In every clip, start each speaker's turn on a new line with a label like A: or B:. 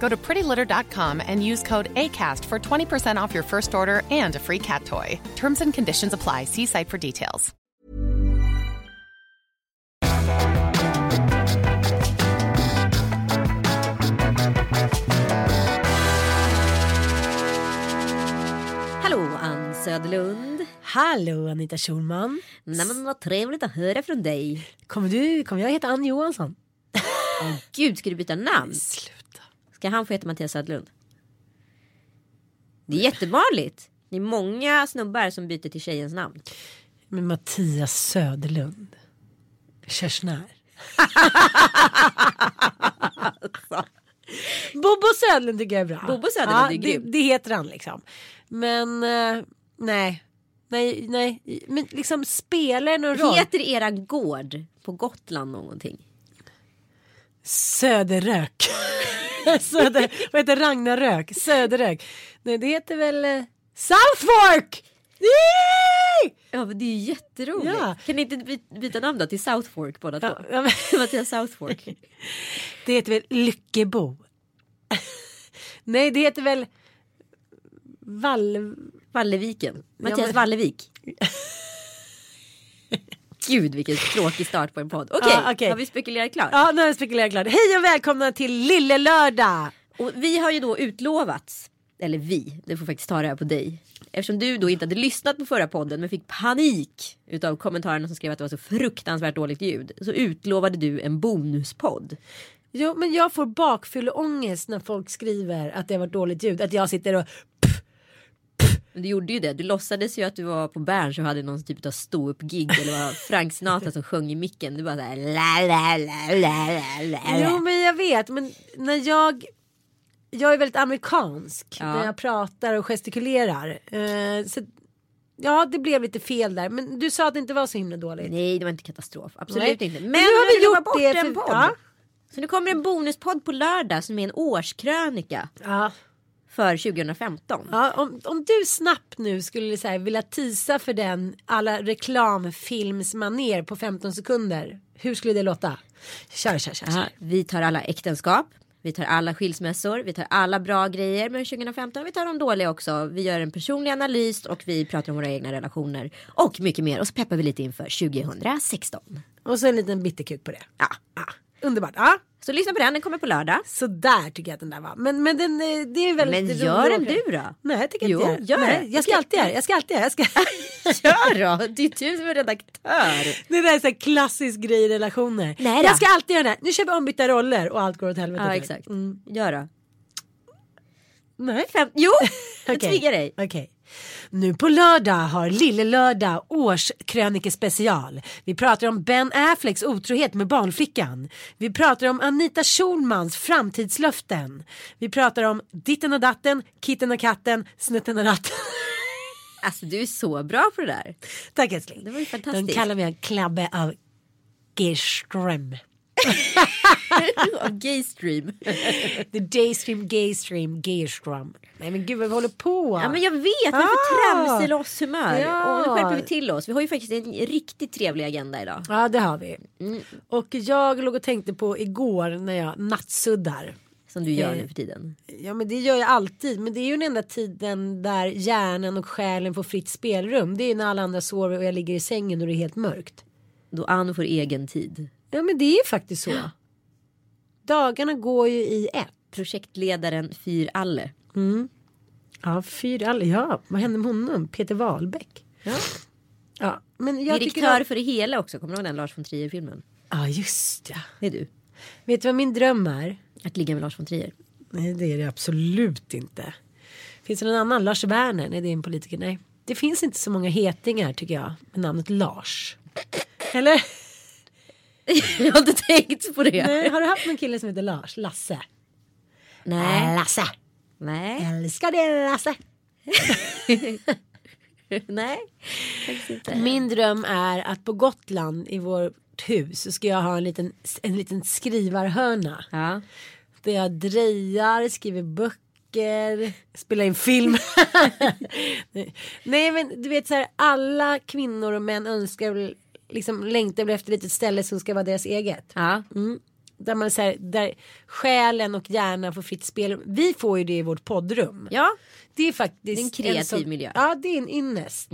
A: Go to prettylitter.com and use code ACAST for 20% off your first order and a free cat toy. Terms and conditions apply. See site for details.
B: Hallå Ann Söderlund.
C: Hallå Anita Schulman.
B: Nej men vad trevligt att höra från dig.
C: Kommer, du, kommer jag heta Ann Johansson?
B: Åh gud, ska du byta namn?
C: Sluta.
B: Ska han få heta Mattias Söderlund? Det är jättevanligt. Det är många snubbar som byter till tjejens namn.
C: Men Mattias Söderlund. Körsnär. Bobo Söderlund tycker jag är bra.
B: Bobo Söderlund är
C: det,
B: grym.
C: det heter han liksom. Men eh, nej. Nej, nej. Men liksom spelar det någon roll?
B: Heter era gård på Gotland någonting?
C: Söderrök. Söder, vad heter Ragnarök? Söderrök. Nej, det heter väl eh, Southfork! Yay!
B: Ja men det är ju jätteroligt.
C: Ja.
B: Kan ni inte by- byta namn då till South Fork båda
C: Ja,
B: två?
C: ja, men-
B: Mattias South Fork.
C: Det heter väl Lyckebo? Nej, det heter väl Vall...
B: Valleviken. Mattias
C: men-
B: Vallevik. Gud vilken tråkig start på en podd. Okej,
C: Ja, okej.
B: har vi spekulerat klart?
C: Ja, nu har jag spekulerat klart. Hej och välkomna till Lille Lördag!
B: Och vi har ju då utlovats, eller vi, det får faktiskt ta det här på dig. Eftersom du då inte hade lyssnat på förra podden men fick panik utav kommentarerna som skrev att det var så fruktansvärt dåligt ljud. Så utlovade du en bonuspodd.
C: Jo, men jag får bakfylleångest när folk skriver att det har varit dåligt ljud. Att jag sitter och...
B: Men du gjorde ju det. Du låtsades ju att du var på Berns och hade någon typ av ståupp-gig. Eller var Frank Sinatra som sjöng i micken. Du bara såhär la la la la la la.
C: Jo, men jag vet. Men när jag... Jag är väldigt amerikansk
B: Ja.
C: när jag pratar och gestikulerar. Eh, så, ja, det blev lite fel där. Men du sa att det inte var så himla dåligt.
B: Nej det var inte katastrof. Absolut
C: Nej.
B: inte. Men,
C: Men nu har vi gjort
B: bort
C: det
B: en podd.
C: ja.
B: Så nu kommer en bonuspodd på lördag som är en årskrönika
C: Ja.
B: För 2015.
C: Ja, om, om du snabbt nu skulle så här, vilja tisa för den alla reklamfilmsmaner på 15 sekunder. Hur skulle det låta? Kör, kör, kör. Kör.
B: vi tar alla äktenskap. Vi tar alla skilsmässor, vi tar alla bra grejer med 2015, vi tar de dåliga också. Vi gör en personlig analys och vi pratar om våra egna relationer och mycket mer. Och så peppar vi lite inför 2016.
C: Och så en liten bitterkuk på det.
B: Ja.
C: Ja, underbart. Ja,
B: Så lyssna på den, den kommer på lördag.
C: så där tycker jag att den där var. Men, men den, eh, det är väldigt
B: Men gör den du då?
C: Nej, jag tycker
B: Jo,
C: inte
B: gör
C: Nej,
B: det.
C: Jag ska alltid göra Jag ska alltid göra Jag ska...
B: Gör då! Det är du som är redaktör.
C: Det där är så här klassisk grej i relationer.
B: Nej då.
C: jag ska alltid göra det. här. Nu kör vi ombytta roller och allt går åt helvete.
B: Ja exakt.
C: Mm.
B: Gör då.
C: Nej.
B: Fem... Jo! Jag
C: Okej.
B: tvingar dig.
C: Okej. Nu på lördag har Lille Lördag årskrönikespecial. Vi pratar om Ben Afflecks otrohet med barnflickan. Vi pratar om Anita Schulmans framtidslöften. Vi pratar om Ditten och datten, Kitten och katten, Snutten och ratten.
B: Alltså du är så bra på det där.
C: Tack älskling.
B: Det var ju fantastiskt.
C: Den kallar vi en klabbe av Gerström.
B: Av Gaystream.
C: The Daystream Gaystream Gerström. Nej men gud vad vi håller på.
B: Ja men jag vet, vi är för
C: Ah.
B: tramselosshumör.
C: Ja.
B: Och nu skärper vi till oss. Vi har ju faktiskt en riktigt trevlig agenda idag.
C: Ja det har vi.
B: Mm.
C: Och jag låg och tänkte på igår när jag nattsuddar.
B: Som du gör
C: Eh,
B: nu för tiden.
C: Ja men det gör jag alltid. Men det är ju den enda tiden där hjärnan och själen får fritt spelrum. Det är när alla andra sover och jag ligger i sängen och det är helt mörkt.
B: Då Ann får egen tid.
C: Ja men det är ju faktiskt så. Dagarna går ju i ett.
B: Projektledaren Fyr Alle.
C: Ja, fyra, ja, vad hände med honom? Peter Wahlbeck.
B: Ja.
C: Ja, men jag tycker
B: Direktör
C: om-
B: för det hela också. Kommer du ihåg den Lars von Trier-filmen?
C: Ja, just ja.
B: Det är du.
C: Vet du vad min dröm är?
B: Att ligga med Lars von Trier.
C: Nej, det är det absolut inte. Finns det någon annan? Lars Werner? Nej, det är en politiker. Nej. Det finns inte så många hetingar tycker jag med namnet Lars. Eller?
B: Jag har inte tänkt på det.
C: Nej, har du haft någon kille som heter Lars? Lasse?
B: Nej.
C: Lasse.
B: Nej.
C: Älskar det Lasse.
B: Nej.
C: Min dröm är att på Gotland i vårt hus så ska jag ha en liten, en liten skrivarhörna.
B: Ja.
C: Där jag drejar, skriver böcker, spelar in film. Nej. Men du vet så här alla kvinnor och män önskar liksom längtar efter ett litet ställe som ska vara deras eget.
B: Ja.
C: Mm. Där man så här, där själen och hjärnan får fritt spel. Vi får ju det i vårt poddrum.
B: Ja.
C: Det är faktiskt
B: en kreativ
C: sån-
B: miljö.
C: Ja det är en ynnest.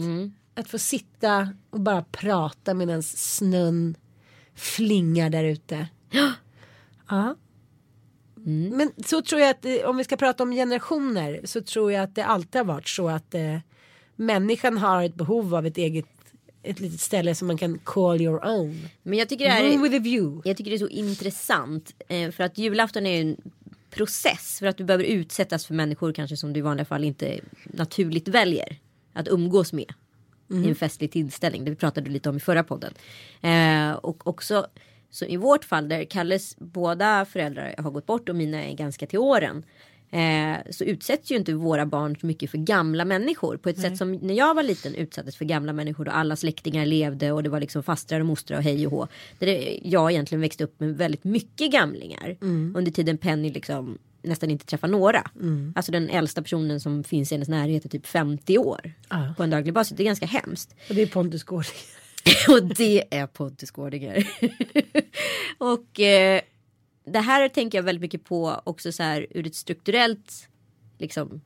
C: Att få sitta och bara prata medan snön flingar där ute. Ja. Men så tror jag att eh, om vi ska prata om generationer så tror jag att det alltid har varit så att eh, människan har ett behov av ett eget ett litet ställe som man kan call your own.
B: Men jag tycker det här
C: Room with a view.
B: jag tycker det är så intressant. Eh, för att julafton är ju en process. För att du behöver utsättas för människor kanske som du i vanliga fall inte naturligt väljer. Att umgås med. I en festlig tillställning. Det pratade du lite om i förra podden. Eh, och också så i vårt fall där Kalles båda föräldrar har gått bort och mina är ganska till åren. Eh, så utsätts ju inte våra barn så mycket för gamla människor. På ett sätt som när jag var liten utsattes för gamla människor och alla släktingar levde och det var liksom fastrar och mostrar och hej och hå. Där jag egentligen växte upp med väldigt mycket gamlingar. Under tiden Penny liksom nästan inte träffar några. Alltså den äldsta personen som finns i hennes närhet är typ 50 år.
C: Ja.
B: På en daglig basis. Det är ganska hemskt.
C: Och det är Pontus Gårding.
B: Och det är Pontus Gårdinger. och eh, det här tänker jag väldigt mycket på också så här ur ett strukturellt liksom,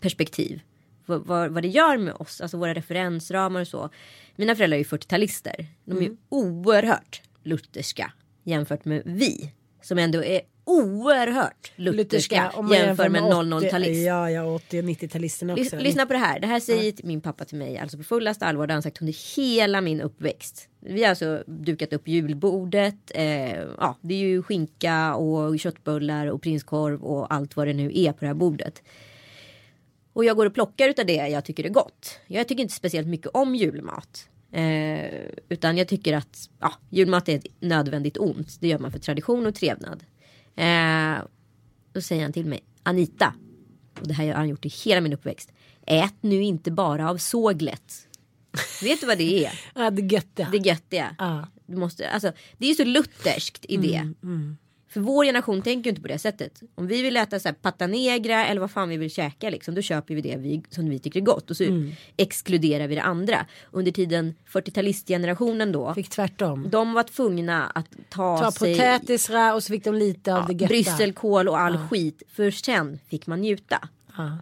B: perspektiv. Vad, vad, vad det gör med oss, alltså våra referensramar och så. Mina föräldrar är ju 40-talister. De är ju oerhört lutherska jämfört med vi. Som ändå är oerhört lutherska,
C: man
B: jämfört med
C: 80
B: 00-talist.
C: Ja, ja, 80 och 90-talisterna också.
B: Lys- lyssna på det här. Det här säger min pappa till mig alltså på fullaste allvar. Det har han sagt under hela min uppväxt. Vi har alltså dukat upp julbordet. Eh, ja, det är ju skinka och köttbullar och prinskorv och allt vad det nu är på det här bordet. Och jag går och plockar utav det jag tycker är gott. Jag tycker inte speciellt mycket om julmat. Eh, utan jag tycker att ja, julmat är ett nödvändigt ont. Det gör man för tradition och trevnad. Eh, då säger han till mig, Anita, och det här har han gjort i hela min uppväxt. Ät nu inte bara av såglet. Vet du vad det är?
C: Ja, det göttiga.
B: Det göttiga.
C: Ja.
B: Du måste, alltså, det är ju så lutherskt i det. För vår generation tänker ju inte på det sättet. Om vi vill äta så här pata negra eller vad fan vi vill käka liksom, då köper vi det vi, som vi tycker är gott och så exkluderar vi det andra. Under tiden 40-talistgenerationen då,
C: Fick tvärtom.
B: de var tvungna att ta,
C: Ta
B: sig
C: potätisra och så fick de lite av det götta.
B: brysselkål och all skit. För sen fick man njuta
C: Ja.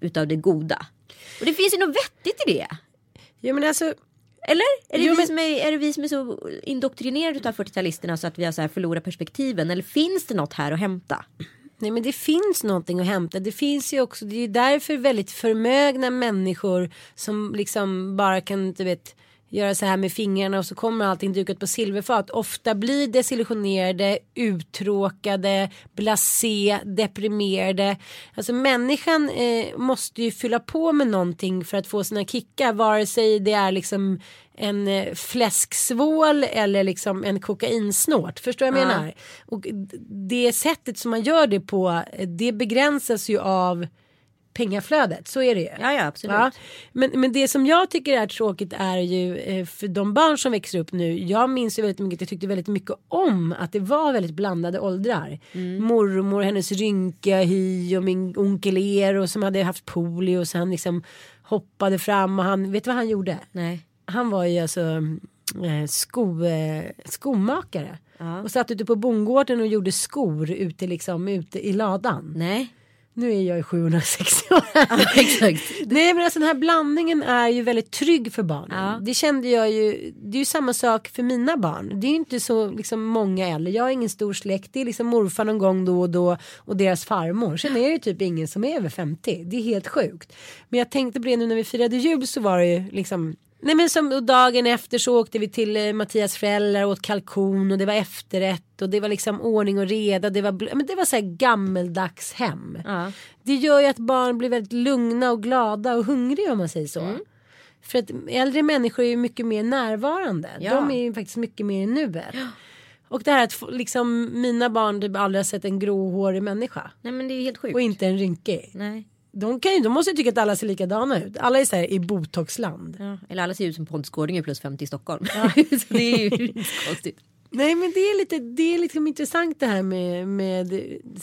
B: utav det goda. Och det finns ju något vettigt i det.
C: ja men alltså.
B: Eller? Är det,
C: Jo,
B: vi,
C: men-
B: som är, är det vi som är så indoktrinerade av 40-talisterna så att vi har så här förlorat perspektiven? Eller finns det något här att hämta?
C: Nej men det finns någonting att hämta. Det finns ju också. Det är ju därför väldigt förmögna människor som liksom bara kan du vet göra så här med fingrarna och så kommer allting dukat på silverfat. Ofta blir desillusionerade, uttråkade, blasé, deprimerade. Alltså människan eh, måste ju fylla på med någonting för att få sina kickar. Vare sig det är liksom en eh, fläsksvål eller liksom en kokainsnort. Förstår jag vad jag menar? Och det sättet som man gör det på eh, det begränsas ju av pengaflödet. Så är det ju.
B: Ja, ja, absolut.
C: Ja, men, men det som jag tycker är tråkigt är ju eh, för de barn som växer upp nu. Jag minns ju väldigt mycket, jag tyckte väldigt mycket om att det var väldigt blandade åldrar. Mormor, hennes rynkiga hy och min onkel Eero som hade haft polio så han liksom hoppade fram och han, vet du vad han gjorde?
B: Nej.
C: Han var ju alltså eh, sko, eh, skomakare. Och satt ute på bondgården och gjorde skor ute, liksom, ute i ladan.
B: Nej.
C: Nu är jag ju 760 år.
B: exakt.
C: Nej men alltså den här blandningen är ju väldigt trygg för barnen.
B: Ja.
C: Det kände jag ju. Det är ju samma sak för mina barn. Det är ju inte så liksom, många äldre. Jag har ingen stor släkt. Det är liksom morfar någon gång då och då och deras farmor. Sen är det ju typ ingen som är över 50. Det är helt sjukt. Men jag tänkte på det nu när vi firade jul så var det ju liksom Nej men som dagen efter så åkte vi till eh, Mattias föräldrar och åt kalkon och det var efterrätt och det var liksom ordning och reda. Det var, men det var så här gammeldags hem.
B: Ja.
C: Det gör ju att barn blir väldigt lugna och glada och hungriga om man säger så.
B: Mm.
C: För att äldre människor är ju mycket mer närvarande.
B: Ja.
C: De är ju faktiskt mycket mer i nuet. Och det här att liksom mina barn typ aldrig har sett en gråhårig människa.
B: Nej men det är ju helt sjukt.
C: Och inte en rynkig.
B: Nej.
C: De, kan ju, de måste ju tycka att alla ser likadana ut. Alla är så här i botoxland.
B: Ja. Eller alla ser ut som Pontus Gårdinger plus 50 i Stockholm. så det är ju konstigt.
C: Nej men det är lite det är liksom intressant det här med, med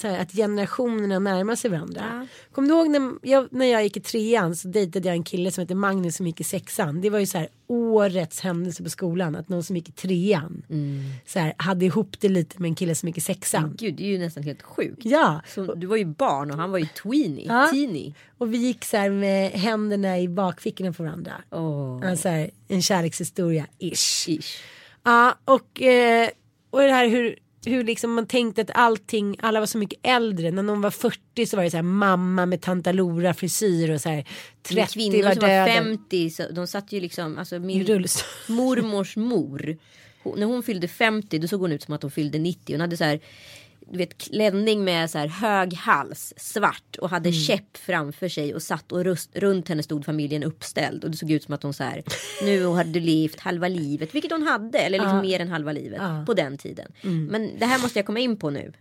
C: här, att generationerna närmar sig varandra.
B: Ja.
C: Kommer du ihåg när jag, när jag gick i trean så dejtade jag en kille som heter Magnus som gick i sexan. Det var ju så här årets händelse på skolan att någon som gick i trean så här, hade ihop det lite med en kille som gick i sexan.
B: Gud det är ju nästan helt sjukt.
C: Ja,
B: Så, du var ju barn och han var ju tweenie.
C: Ja.
B: Teenie.
C: och vi gick så här med händerna i bakfickorna på varandra.
B: Åh.
C: Alltså, en kärlekshistoria ish.
B: Ish.
C: Ja, och, eh, och det här hur, hur liksom man tänkte att allting, alla var så mycket äldre. När någon var 40 så var det så här mamma med tantalora frisyr och så här
B: Men
C: 30
B: kvinnor
C: var
B: som var
C: döden.
B: 50 så, de satt ju liksom, alltså min mormors mor. Hon, när hon fyllde 50 då såg hon ut som att hon fyllde 90. Hon hade så här du vet klänning med så här hög hals, svart och hade
C: Mm.
B: käpp framför sig och satt och rust, runt henne stod familjen uppställd och det såg ut som att hon så här nu hade levt halva livet, vilket hon hade eller liksom
C: Ja.
B: mer än halva livet
C: Ja. Mm.
B: på den tiden. Men det här måste jag komma in på nu.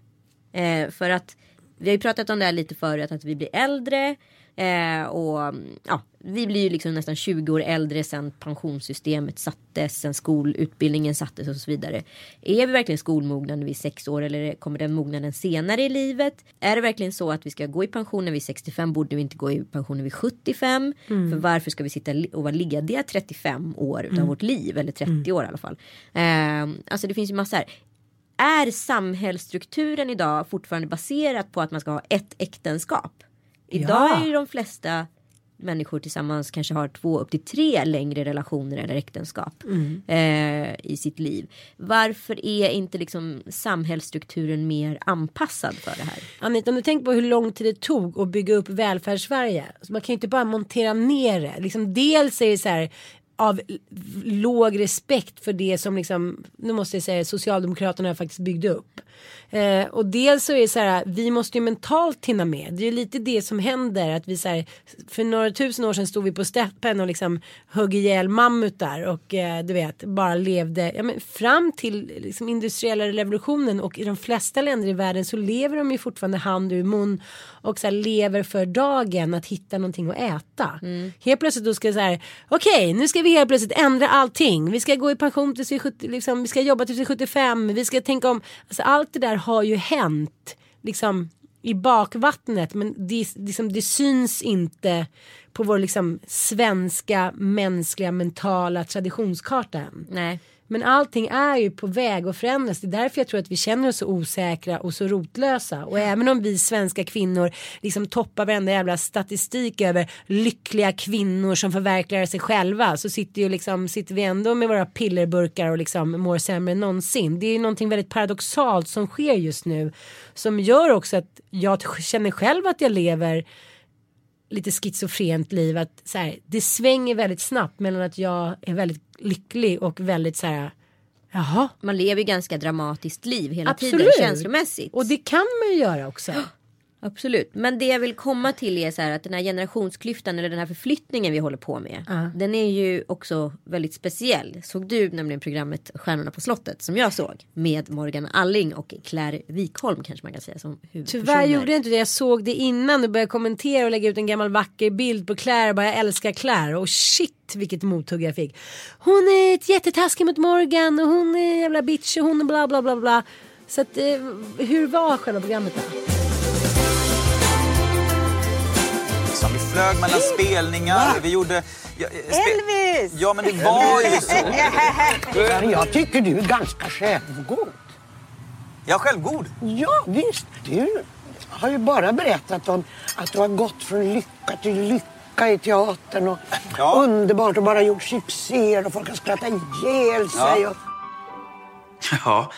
B: Eh, för att vi har ju pratat om det här lite förut att vi blir äldre. Eh, och mm, ja, vi blir ju liksom nästan 20 år äldre sen pensionssystemet sattes, sen skolutbildningen sattes och så vidare. Är vi verkligen skolmogna när vi är sex år eller kommer den mognaden senare i livet? Är det verkligen så att vi ska gå i pension när vi är 65? Borde vi inte gå i pension när vi är 75? För varför ska vi sitta och vara lediga 35 år utav vårt liv? Eller 30 år i alla fall. Eh, alltså det finns ju massor. Är samhällsstrukturen idag fortfarande baserat på att man ska ha ett äktenskap? Idag
C: Ja.
B: är ju de flesta människor tillsammans kanske har två upp till tre längre relationer eller äktenskap eh, i sitt liv. Varför är inte liksom samhällsstrukturen mer anpassad för det här?
C: Anita, om du tänker på hur lång tid det tog att bygga upp välfärdssverige. Så man kan ju inte bara montera ner det. Liksom, dels är det så här av låg respekt för det som liksom, nu måste jag säga Socialdemokraterna faktiskt byggde upp. Eh, och dels så är det så här, vi måste ju mentalt hinna med. Det är ju lite det som händer. Att vi så här, för några tusen år sedan stod vi på steppen och liksom högg ihjäl mammutar och eh, du vet bara levde ja, men fram till liksom, industriella revolutionen och i de flesta länder i världen så lever de ju fortfarande hand ur mun och så här, lever för dagen att hitta någonting att äta. Helt plötsligt då ska så här okej nu ska vi helt plötsligt ändra allting. Vi ska gå i pension tills vi är 70, liksom, vi ska jobba tills vi är 75. Vi ska tänka om, alltså allt det där har ju hänt liksom i bakvattnet men det, liksom, det syns inte på vår liksom svenska mänskliga mentala traditionskarta än.
B: Nej.
C: Men allting är ju på väg att förändras. Det är därför jag tror att vi känner oss så osäkra och så rotlösa. Och även om vi svenska kvinnor liksom toppar varenda jävla statistik över lyckliga kvinnor som förverkligar sig själva så sitter, ju liksom, sitter vi ändå med våra pillerburkar och liksom mår sämre än någonsin. Det är ju någonting väldigt paradoxalt som sker just nu som gör också att jag känner själv att jag lever lite schizofrent liv att så här, det svänger väldigt snabbt mellan att jag är väldigt lycklig och väldigt så här jaha
B: Man lever ju ganska dramatiskt liv hela tiden
C: Absolut.
B: känslomässigt.
C: och det kan man ju göra också.
B: Absolut, men det jag vill komma till är så här att den här generationsklyftan eller den här förflyttningen vi håller på med.
C: Ja.
B: Den är ju också väldigt speciell. Såg du nämligen programmet Stjärnorna på slottet som jag såg med Morgan Alling och Claire Wikholm kanske man kan säga som.
C: Tyvärr gjorde jag inte det. Jag såg det innan och började kommentera och lägga ut en gammal vacker bild på Claire. och Bara jag älskar Claire och shit vilket mothugg jag fick. Hon är ett jättetaskig mot Morgan och hon är jävla bitch och hon är bla bla bla bla. Så att, eh, hur var själva programmet då?
D: Flög mellan spelningar, vi gjorde... Ja, eh, spe-
E: Elvis!
D: Ja, men det var ju så.
E: Jag tycker du är ganska självgod.
D: Jag är självgod.
E: Ja, visst. Du har ju bara berättat om att du har gått från lycka till lycka i teatern och
D: Ja.
E: underbart och bara gjort succéer och folk har skrattat ihjäl sig.
D: Ja.
E: Och...
D: Ja.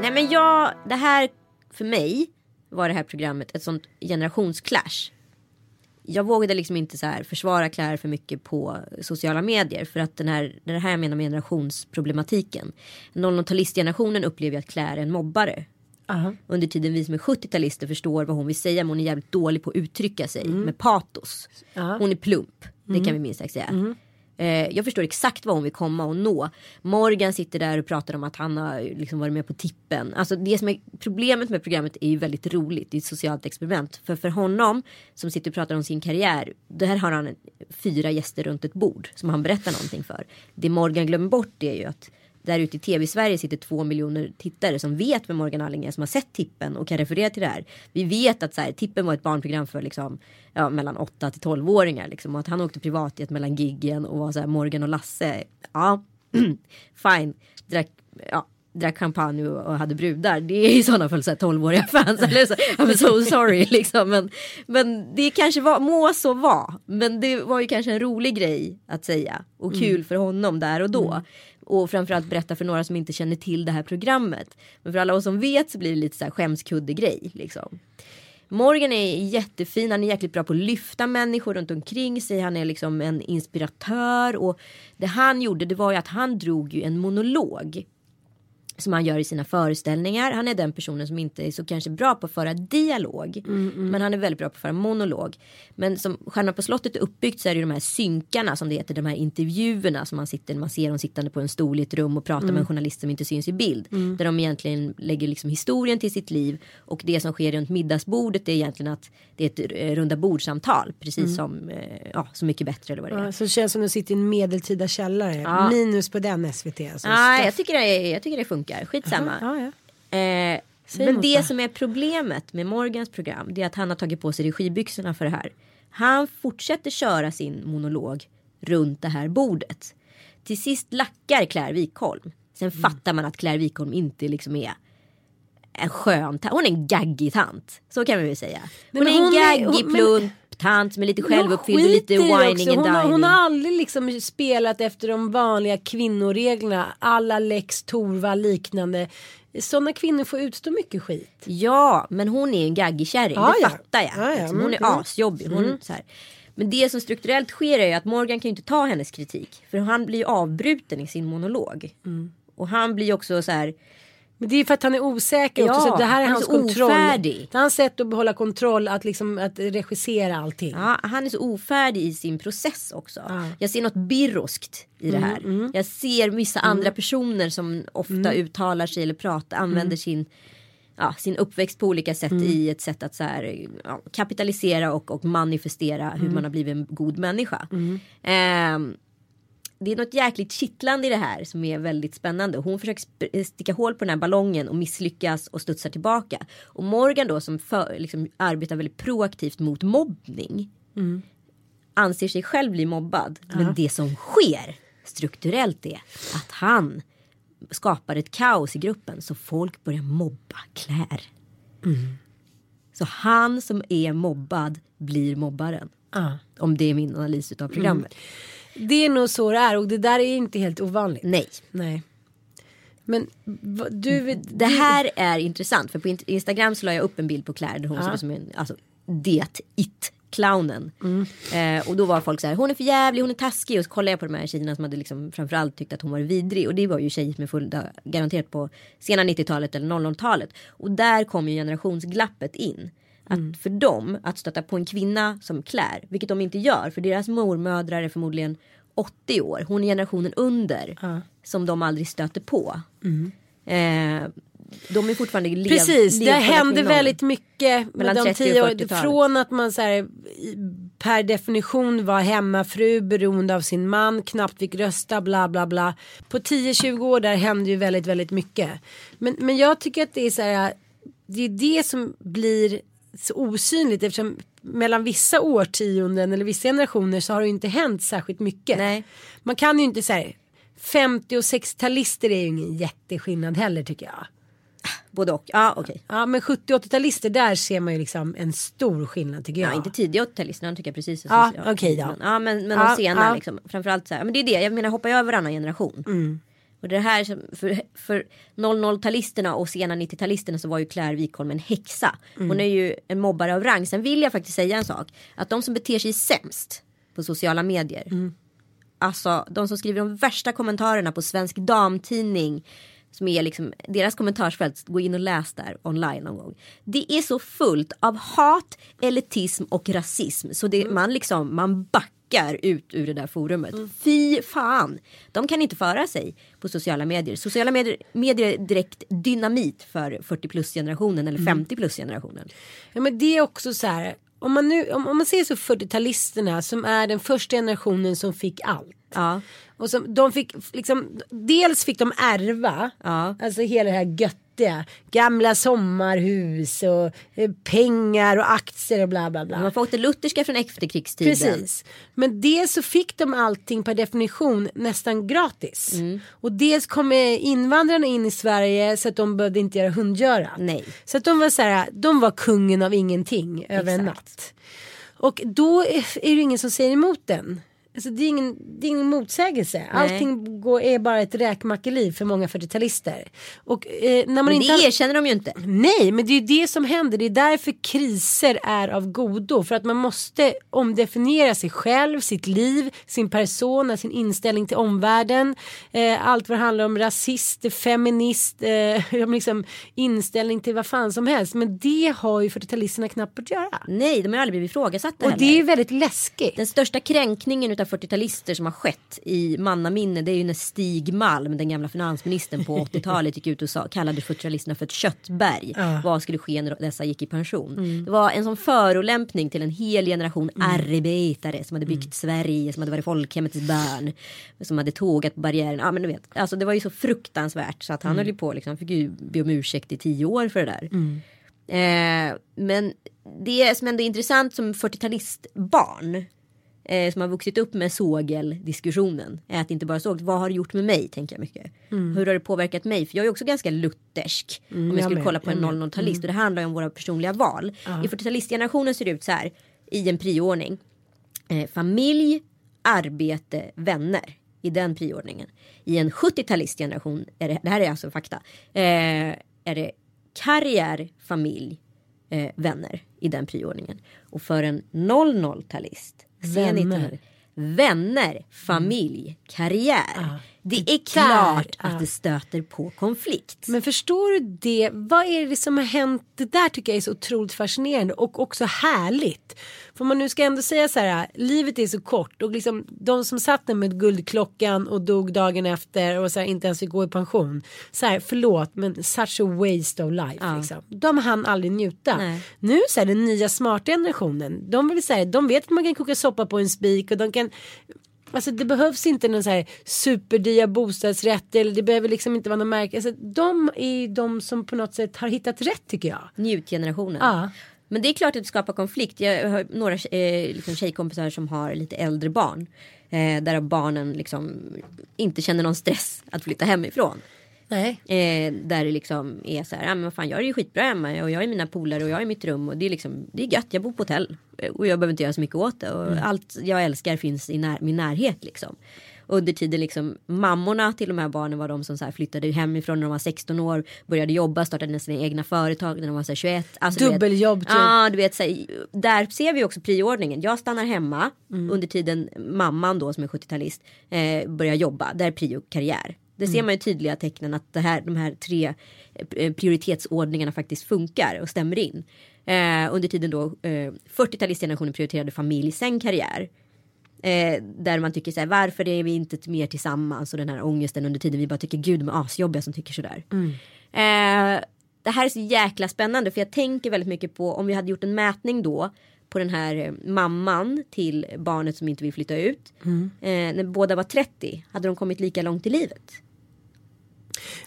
B: Nej men jag, det här för mig var det här programmet ett sånt generationsclash. jag vågade liksom inte så här försvara Claire för mycket på sociala medier. För att den här, det här jag menar med generationsproblematiken. 00-talistgenerationen upplever ju att Claire är en mobbare. Under tiden vi som är 70-talister förstår vad hon vill säga. Men hon är jävligt dålig på att uttrycka sig med patos. Hon är plump. Det kan vi minst sagt säga. Eh, jag förstår exakt vad hon vill komma och nå. Morgan sitter där och pratar om att han har liksom varit med på tippen. Alltså det som är problemet med programmet är ju väldigt roligt. Det är ett socialt experiment. För för honom som sitter och pratar om sin karriär. Där har han fyra gäster runt ett bord som han berättar någonting för. Det Morgan glömmer bort är ju att där ute i tv-Sverige sitter två miljoner tittare som vet vem Morgan Alling är, som har sett Tippen och kan referera till det här. Vi vet att så här, Tippen var ett barnprogram för liksom, ja, mellan 8 till 12-åringar. Liksom, och att han åkte privatjet mellan giggen och var så här, Morgan och Lasse. Ja, fine. Drack, ja, drack champagne och hade brudar. Det är i sådana fall så här 12-åriga fans. Eller så, I'm so sorry liksom. Men, men det kanske var, må så vara. Men det var ju kanske en rolig grej att säga. Och kul för honom där och då. Och framförallt berätta för några som inte känner till det här programmet. Men för alla oss som vet så blir det lite så här skämskudde-grej. Liksom. Morgan är jättefin, han är jäkligt bra på att lyfta människor runt omkring sig. Han är liksom en inspiratör. Och det han gjorde det var ju att han drog ju en monolog som han gör i sina föreställningar. Han är den personen som inte är så kanske bra på att föra dialog. Men han är väldigt bra på att föra monolog. Men som Stjärnan på slottet är uppbyggt så är det ju de här synkarna som det heter. De här intervjuerna som man sitter, man ser dem sittande på en stol i ett rum och pratar med en journalist som inte syns i bild. Där de egentligen lägger liksom historien till sitt liv. Och det som sker runt middagsbordet är egentligen att det är ett eh, runda bordsamtal. Precis som eh, ja, Så mycket bättre eller vad det är.
C: Ja, så det känns som att du sitter i en medeltida källare. Minus på den SVT. Alltså.
B: Nej, jag tycker, det, jag tycker det funkar. Skitsamma.
C: Ja, ja.
B: Eh, men det som är problemet med Morgans program det är att han har tagit på sig regibyxorna för det här. Han fortsätter köra sin monolog runt det här bordet. Till sist lackar Claire Wikholm. Sen
C: Mm.
B: fattar man att Claire Wikholm inte liksom är en skön tant. Hon är en gaggig tant. Så kan vi väl säga. Hon
C: men
B: är en
C: hon är-
B: gaggig
C: hon- men-
B: plump tant som är lite självuppfylld och lite whining and
C: hon, har,
B: dining.
C: hon har aldrig liksom spelat efter de vanliga kvinnoreglerna. Alla Lex Torvald liknande. Sådana kvinnor får utstå mycket skit.
B: Ja, men hon är ju en gaggig kärring.
C: Ja,
B: det
C: ja.
B: fattar jag.
C: Ja, ja.
B: Liksom, hon är
C: Mm, mm.
B: asjobbig. Hon, så här. Men det som strukturellt sker är ju att Morgan kan ju inte ta hennes kritik. För han blir ju avbruten i sin monolog.
C: Mm.
B: Och han blir ju också så här.
C: Men det är för att han är osäker
B: Ja,
C: också. Så det här är
B: han är
C: hans kontroll.
B: ofärdig.
C: Det är hans sätt att behålla kontroll. Att, liksom, att regissera allting.
B: Ja, han är så ofärdig i sin process också.
C: Ja.
B: Jag ser något birroskt i det här. Jag ser vissa andra personer som ofta uttalar sig eller pratar, använder sin Ja, sin uppväxt på olika sätt i ett sätt att så här, ja, kapitalisera och, och manifestera hur man har blivit en god människa. Ehm, det är något jäkligt kittlande i det här som är väldigt spännande. Hon försöker sp- sticka hål på den här ballongen och misslyckas och studsar tillbaka. Och Morgan då som för, liksom, arbetar väldigt proaktivt mot mobbning. Anser sig själv bli mobbad. Men det som sker strukturellt är att han skapar ett kaos i gruppen så folk börjar mobba Claire. Så han som är mobbad blir mobbaren.
C: Ja.
B: Om det är min analys av programmet.
C: Det är nog så det är och det där är inte helt ovanligt.
B: Nej.
C: Nej. Men du vet.
B: Det här är intressant för på in- Instagram så la jag upp en bild på Claire där hon ut som en, alltså det it clownen. Eh, och då var folk så här, hon är för jävlig, hon är taskig. Och så kollade jag på de här tjejerna som hade liksom framförallt tyckt att hon var vidrig. Och det var ju tjejer som är fulla, garanterat på sena 90-talet eller 00-talet. Och där kom ju generationsglappet in. Att för dem, att stöta på en kvinna som Claire, vilket de inte gör, för deras mormödrar är förmodligen 80 år. Hon är generationen under. Som de aldrig stöter på. Eh, de är fortfarande lev,
C: Precis, det hände väldigt mycket
B: Mellan
C: de
B: 30 och
C: tio år,
B: 40-talet.
C: Från att man så här, per definition var hemmafru, beroende av sin man, knappt fick rösta, bla bla bla. På 10-20 år där hände ju väldigt, väldigt mycket. Men, men jag tycker att det är så här, det är det som blir så osynligt eftersom mellan vissa årtionden eller vissa generationer så har det ju inte hänt särskilt mycket.
B: Nej.
C: Man kan ju inte säga 50 och 60-talister är ju ingen jätteskillnad heller tycker jag.
B: Både och. Ja, okej.
C: Ja men 70 80-talister där ser man ju liksom en stor skillnad tycker jag.
B: Ja, inte tidiga 80-talisterna tycker jag precis.
C: Ja, okej då.
B: Men, ja, men, men
C: Ja,
B: de sena
C: ja.
B: liksom. Framförallt så här. Men det är det, jag menar hoppa över varannan generation. Och det här som- för, för 00-talisterna och sena 90-talisterna så var ju Claire Wikholm en häxa. Hon är ju en mobbare av rang. Sen vill jag faktiskt säga en sak. Att de som beter sig sämst på sociala medier. Alltså de som skriver de värsta kommentarerna på Svensk Damtidning. Som är liksom deras kommentarsfält. Gå in och läs där online någon gång. Det är så fullt av hat, elitism och rasism. Så det, man liksom man backar ut ur det där forumet. Fy fan. De kan inte föra sig på sociala medier. Sociala medier, medier är direkt dynamit för 40 plus generationen eller 50 plus generationen.
C: Ja, men det är också så här. Om man, nu, om, om man ser så 40-talisterna som är den första generationen som fick allt.
B: Ja.
C: Och som, de fick liksom, dels fick de ärva,
B: Ja.
C: alltså hela det här göttiga. Gamla sommarhus och eh, pengar och aktier och bla bla bla.
B: Man får åt det lutherska från efterkrigstiden.
C: Precis. Men dels så fick de allting per definition nästan gratis.
B: Mm.
C: Och dels kom eh, invandrarna in i Sverige så att de behövde inte göra hundgöra.
B: Nej.
C: Så att de var så här, de var kungen av ingenting över en
B: Exakt.
C: natt. Och då är är det ingen som säger emot den. Alltså det, är ingen, det är ingen motsägelse. Allting går, är bara ett räkmackeliv för många 40-talister. Och eh, när man
B: Men
C: inte
B: det
C: har-
B: erkänner de ju inte.
C: Nej, men det är ju det som händer. Det är därför kriser är av godo. För att man måste omdefiniera sig själv, sitt liv, sin persona, sin inställning till omvärlden. Eh, allt vad det handlar om rasist, feminist, eh, om liksom inställning till vad fan som helst. Men det har ju 40-talisterna knappt att göra.
B: Nej, de har aldrig blivit ifrågasatta
C: Och
B: heller.
C: det är väldigt läskigt.
B: Den största kränkningen utav 40-talister som har skett i mannaminne det är ju när Stig Malm, den gamla finansministern på 80-talet gick ut och sa, kallade 40-talisterna för ett köttberg. Vad skulle ske när dessa gick i pension? Det var en sån förolämpning till en hel generation arbetare som hade byggt Sverige, som hade varit folkhemmets barn. Som hade tågat på barriären. Ja men du vet, alltså det var ju så fruktansvärt så att han höll ju på liksom, fick ju be om ursäkt i tio år för det där. Eh, men det som ändå är intressant som 40-talistbarn eh, som har vuxit upp med sågeldiskussionen är att inte bara såg vad har det gjort med mig tänker jag mycket. Hur har det påverkat mig? För jag är också ganska luthersk om jag
C: jag
B: skulle
C: med,
B: kolla på en
C: jag med.
B: 00-talist och det handlar ju om våra personliga val. I 40-talistgenerationen ser det ut så här i en prioordning. Eh, familj, arbete, vänner i den prioordningen. I en 70-talistgeneration, är det, det här är alltså fakta, eh, är det karriär, familj, eh, vänner i den prioordningen. Och för en 00-talist,
C: Vänner.
B: vänner, familj, karriär. Det är
C: där,
B: klart
C: ja.
B: att det stöter på konflikt.
C: Men förstår du det? Vad är det som har hänt? Det där tycker jag är så otroligt fascinerande och också härligt. För man nu ska ändå säga så här, livet är så kort och liksom de som satt där med guldklockan och dog dagen efter och så här, inte ens fick gå i pension. Så här, förlåt men such a waste of life.
B: Ja.
C: Liksom. De hann aldrig njuta.
B: Nej.
C: Nu så här, den nya smarta generationen, de vill säga, de vet att man kan koka soppa på en spik och de kan Alltså det behövs inte någon så här superdia bostadsrätt eller det behöver liksom inte vara någon märke. Alltså, de är de som på något sätt har hittat rätt tycker jag.
B: Njutgenerationen.
C: Ja.
B: Men det är klart att det skapar konflikt. Jag har några eh, liksom tjejkompisar som har lite äldre barn. Eh, där barnen liksom inte känner någon stress att flytta hemifrån.
C: Nej.
B: Eh, där det liksom är så här, ja men vad fan jag är ju skitbra hemma och jag är mina polare och jag är i mitt rum och det är liksom, det är gött, jag bor på hotell. Och jag behöver inte göra så mycket åt det och allt jag älskar finns i när, min närhet liksom. Under tiden liksom mammorna till de här barnen var de som så här flyttade hemifrån när de var 16 år, började jobba, startade sina egna företag när de var så här 21. Alltså,
C: Dubbeljobb, typ.
B: Ja, du vet, så här, där ser vi också prioordningen. Jag stannar hemma under tiden mamman då som är 70-talist eh, börjar jobba. Där är prio karriär. Det ser man ju tydliga tecknen att det här, de här tre eh, prioritetsordningarna faktiskt funkar och stämmer in. Eh, under tiden då eh, 40-talistgenerationen prioriterade familj, sen karriär. Eh, där man tycker så här, varför är vi inte mer tillsammans och den här ångesten under tiden vi bara tycker gud de är asjobbiga som tycker sådär. Eh, det här är så jäkla spännande för jag tänker väldigt mycket på om vi hade gjort en mätning då på den här eh, mamman till barnet som inte vill flytta ut. Eh, när båda var 30 hade de kommit lika långt i livet.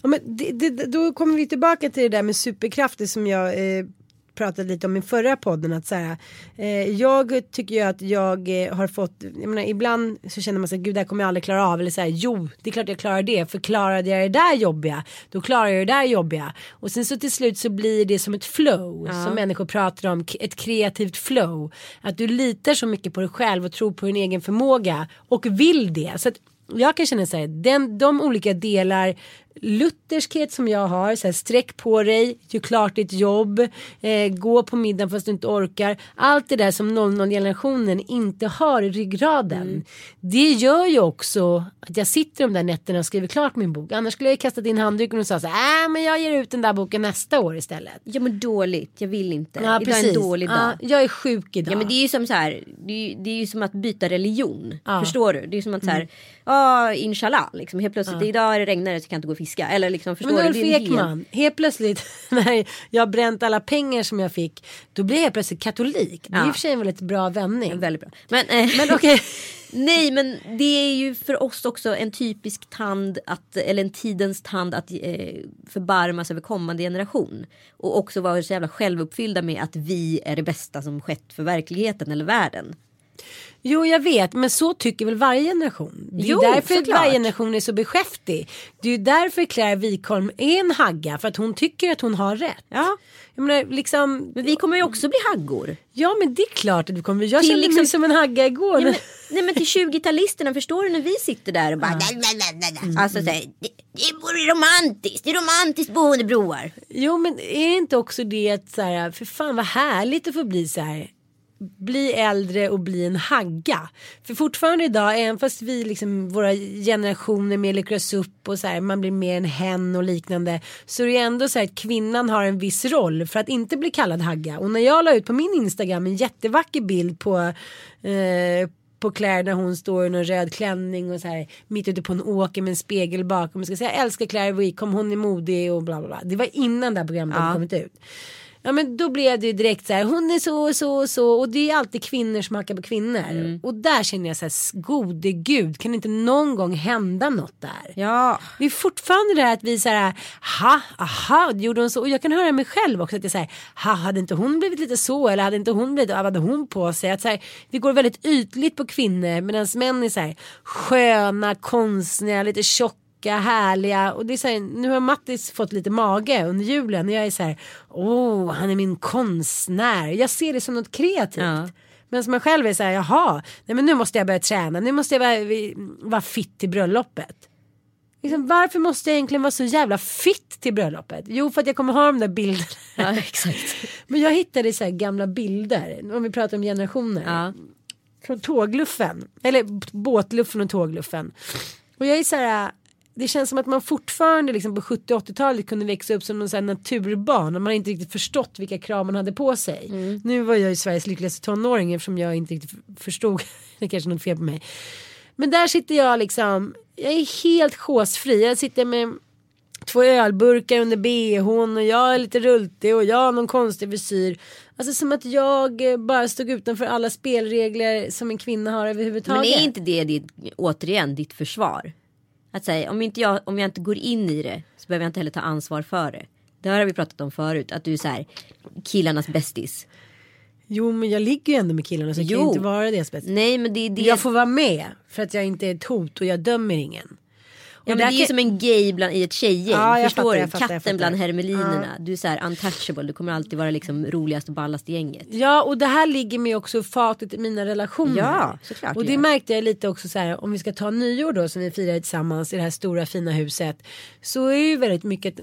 C: Ja, men det, det, då kommer vi tillbaka till det där med superkrafter som jag eh, pratade lite om i förra podden. Att så här, eh, jag tycker ju att jag eh, har fått, jag menar, ibland så känner man sig gud det här kommer jag aldrig klara av. Eller så här, jo det är klart jag klarar det. För klarade jag det där jobbiga då klarar jag det där jobbiga. Och sen så till slut så blir det som ett flow som människor pratar om. Ett kreativt flow. Att du litar så mycket på dig själv och tror på din egen förmåga och vill det. Så att jag kan känna så här, den, de olika delar lutherskhet som jag har, så här, sträck på dig, gör klart ditt jobb, eh, gå på middagen fast du inte orkar. Allt det där som 00-generationen inte har i ryggraden.
B: Mm.
C: Det gör ju också att jag sitter de där nätterna och skriver klart min bok. Annars skulle jag kastat in handduken och sagt så här, äh, men jag ger ut den där boken nästa år istället.
B: Ja men dåligt, jag vill inte.
C: Ja,
B: Idag är en dålig dag.
C: Ja, jag är sjuk idag.
B: Ja men det är ju som så här, det är, det är ju som att byta religion.
C: Ja. Mm.
B: Förstår du? Det är som att så här, ja inshallah, liksom helt plötsligt idag är det regnar så jag kan inte gå fiska. Eller liksom förstår
C: Men? Ulf Ekman, helt plötsligt när jag har bränt alla pengar som jag fick, då blir jag helt plötsligt katolik. Det är i
B: Ja.
C: och för sig en väldigt bra vändning.
B: Väldigt bra. Men, eh,
C: Men okej.
B: Nej men det är ju för oss också en typisk tand att, eller en tidens tand att eh, förbarmas över kommande generation. Och också vara så jävla självuppfyllda med att vi är det bästa som skett för verkligheten eller världen.
C: Jo jag vet men så tycker väl varje generation. Det är
B: Jo,
C: därför
B: såklart.
C: varje generation är så beskäftig. Det är ju därför Claire Wikholm är en hagga för att hon tycker att hon har rätt.
B: Ja.
C: Jag menar, liksom,
B: Men vi kommer ju också bli haggor.
C: ja men det är klart att du kommer. Jag
B: Till
C: kände mig
B: liksom-
C: som en hagga igår.
B: Nej men, nej men till 20-talisterna, förstår du när vi sitter där och bara... Alltså så här, det, det vore romantiskt, det är romantiskt boende broar.
C: Jo men är inte också det att så här, för fan vad härligt att få bli så här bli äldre och bli en hagga. För fortfarande idag, även fast vi liksom våra generationer mer lyckas upp och så här, man blir mer en hen och liknande. Så är det ju ändå så här att kvinnan har en viss roll för att inte bli kallad hagga. Och när jag la ut på min Instagram en jättevacker bild på eh, på Claire när hon står i någon röd klänning och så här mitt ute på en åker med en spegel bakom. Jag ska säga älskar Claire Wickham, hon är modig och bla bla bla. Det var innan det här programmet hade kommit ut. Ja men då blev det ju direkt så här, hon är så och så och så och det är alltid kvinnor som hackar på kvinnor. Och där känner jag så här, gode gud, kan det inte någon gång hända något där?
B: Ja.
C: Det är fortfarande det här att vi så här, ha, aha, gjorde hon så? Och jag kan höra mig själv också att jag säger, ha, hade inte hon blivit lite så eller hade inte hon blivit, vad hade hon på sig? Att så här, vi går väldigt ytligt på kvinnor medan män är så här sköna, konstnärliga, lite tjocka härliga och det är så här, nu har Mattis fått lite mage under julen och jag är så här, åh han är min konstnär, jag ser det som något kreativt.
B: Ja.
C: Men som jag själv är så här, jaha, nej men nu måste jag börja träna, nu måste jag vara, vara fit till bröllopet. Liksom, varför måste jag egentligen vara så jävla fit till bröllopet? Jo för att jag kommer ha de där bilderna.
B: ja, exakt.
C: Men jag hittade så gamla bilder, om vi pratar om generationer.
B: Ja.
C: Från tågluffen, eller båtluffen och tågluffen. Och jag är så här, det känns som att man fortfarande liksom på 70 80-talet kunde växa upp som någon sån naturbarn och man inte riktigt förstått vilka krav man hade på sig. Nu var jag ju Sveriges lyckligaste tonåring eftersom jag inte riktigt förstod, det är kanske är något fel på mig. Men där sitter jag liksom, jag är helt chosefri. Jag sitter med två ölburkar under bhn och jag är lite rultig och jag har någon konstig frisyr. Alltså som att jag eh, bara stod utanför alla spelregler som en kvinna har
B: Men
C: överhuvudtaget.
B: är inte det ditt, återigen ditt försvar? Att säga om, inte jag, om jag inte går in i det så behöver jag inte heller ta ansvar för det. Det har vi pratat om förut, att du är så här killarnas bästis.
C: Jo men jag ligger ju ändå med killarna så jag kan
B: Jo.
C: ju inte vara deras bästa.
B: Nej men det är det.
C: Jag får vara med för att jag inte är ett hot och jag dömer ingen.
B: Ja, det är ju som en gay bland, i ett tjejgäng.
C: Ja,
B: Förstår
C: fattar,
B: du?
C: fattar,
B: Katten
C: fattar.
B: bland hermelinerna. Du är så här untouchable. Du kommer alltid vara liksom roligast och ballast i gänget.
C: Ja och det här ligger mig också i fatet i mina relationer.
B: Ja, såklart
C: Och
B: det
C: märkte jag lite också så här om vi ska ta nyår då som vi firar tillsammans i det här stora fina huset. Så är ju väldigt mycket,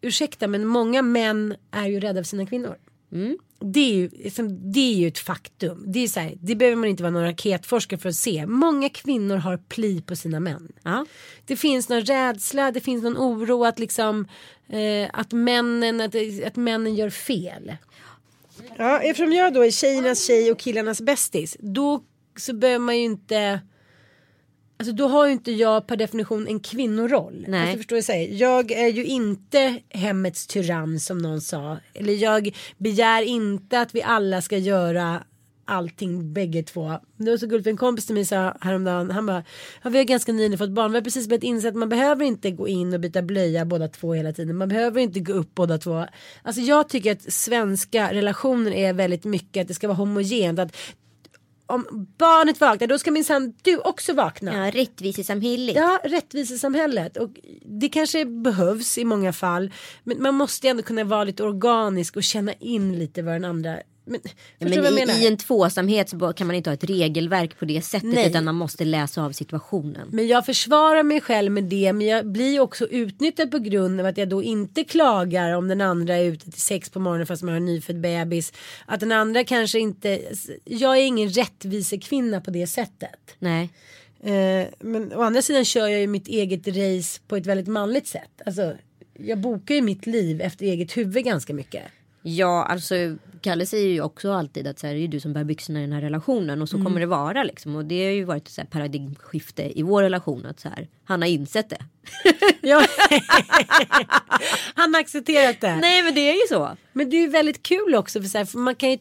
C: ursäkta men många män är ju rädda för sina kvinnor.
B: Mm.
C: Det är, ju, liksom, det är ju ett faktum. Det, är så här, det behöver man inte vara någon raketforskare för att se. Många kvinnor har pli på sina män.
B: Ja.
C: Det finns någon rädsla, det finns någon oro att liksom eh, att männen, att, att männen gör fel. Ja, eftersom jag då är tjejernas tjej och killarnas bästis, då så behöver man ju inte Alltså då har ju inte jag per definition en kvinnoroll.
B: Nej.
C: Alltså förstår jag säger. Jag är ju inte hemmets tyrann som någon sa. Eller jag begär inte att vi alla ska göra allting bägge två. Det var så gulligt för en kompis till mig sa häromdagen. Han bara, ja, vi har ganska nyligen fått barn. Vi har precis börjat inse att man behöver inte gå in och byta blöja båda två hela tiden. Man behöver inte gå upp båda två. Alltså jag tycker att svenska relationer är väldigt mycket att det ska vara homogent. Att om barnet vaknar då ska minsann du också vakna.
B: Ja, rättvisesamhället.
C: Ja, rättvisesamhället. Och det kanske behövs i många fall. Men man måste ändå kunna vara lite organisk och känna in lite vad den andra Men,
B: Men i, I en tvåsamhet så kan man inte ha ett regelverk på det sättet
C: Nej.
B: utan man måste läsa av situationen.
C: Men jag försvarar mig själv med det men jag blir också utnyttjad på grund av att jag då inte klagar om den andra är ute till sex på morgonen fast man har en nyfödd bebis. Att den andra kanske inte, jag är ingen rättvisekvinna på det sättet.
B: Nej.
C: Eh, men å andra sidan kör jag ju mitt eget race på ett väldigt manligt sätt. Alltså, jag bokar ju mitt liv efter eget huvud ganska mycket.
B: Ja, alltså Kalle säger ju också alltid att så här, det är du som bär byxorna i den här relationen och så
C: Mm.
B: kommer det vara liksom. Och det har ju varit ett paradigmskifte i vår relation att så här, han har insett det.
C: Ja. Han har accepterat det.
B: Nej men det är ju så.
C: Men det är ju väldigt kul också för, så här, för man kan ju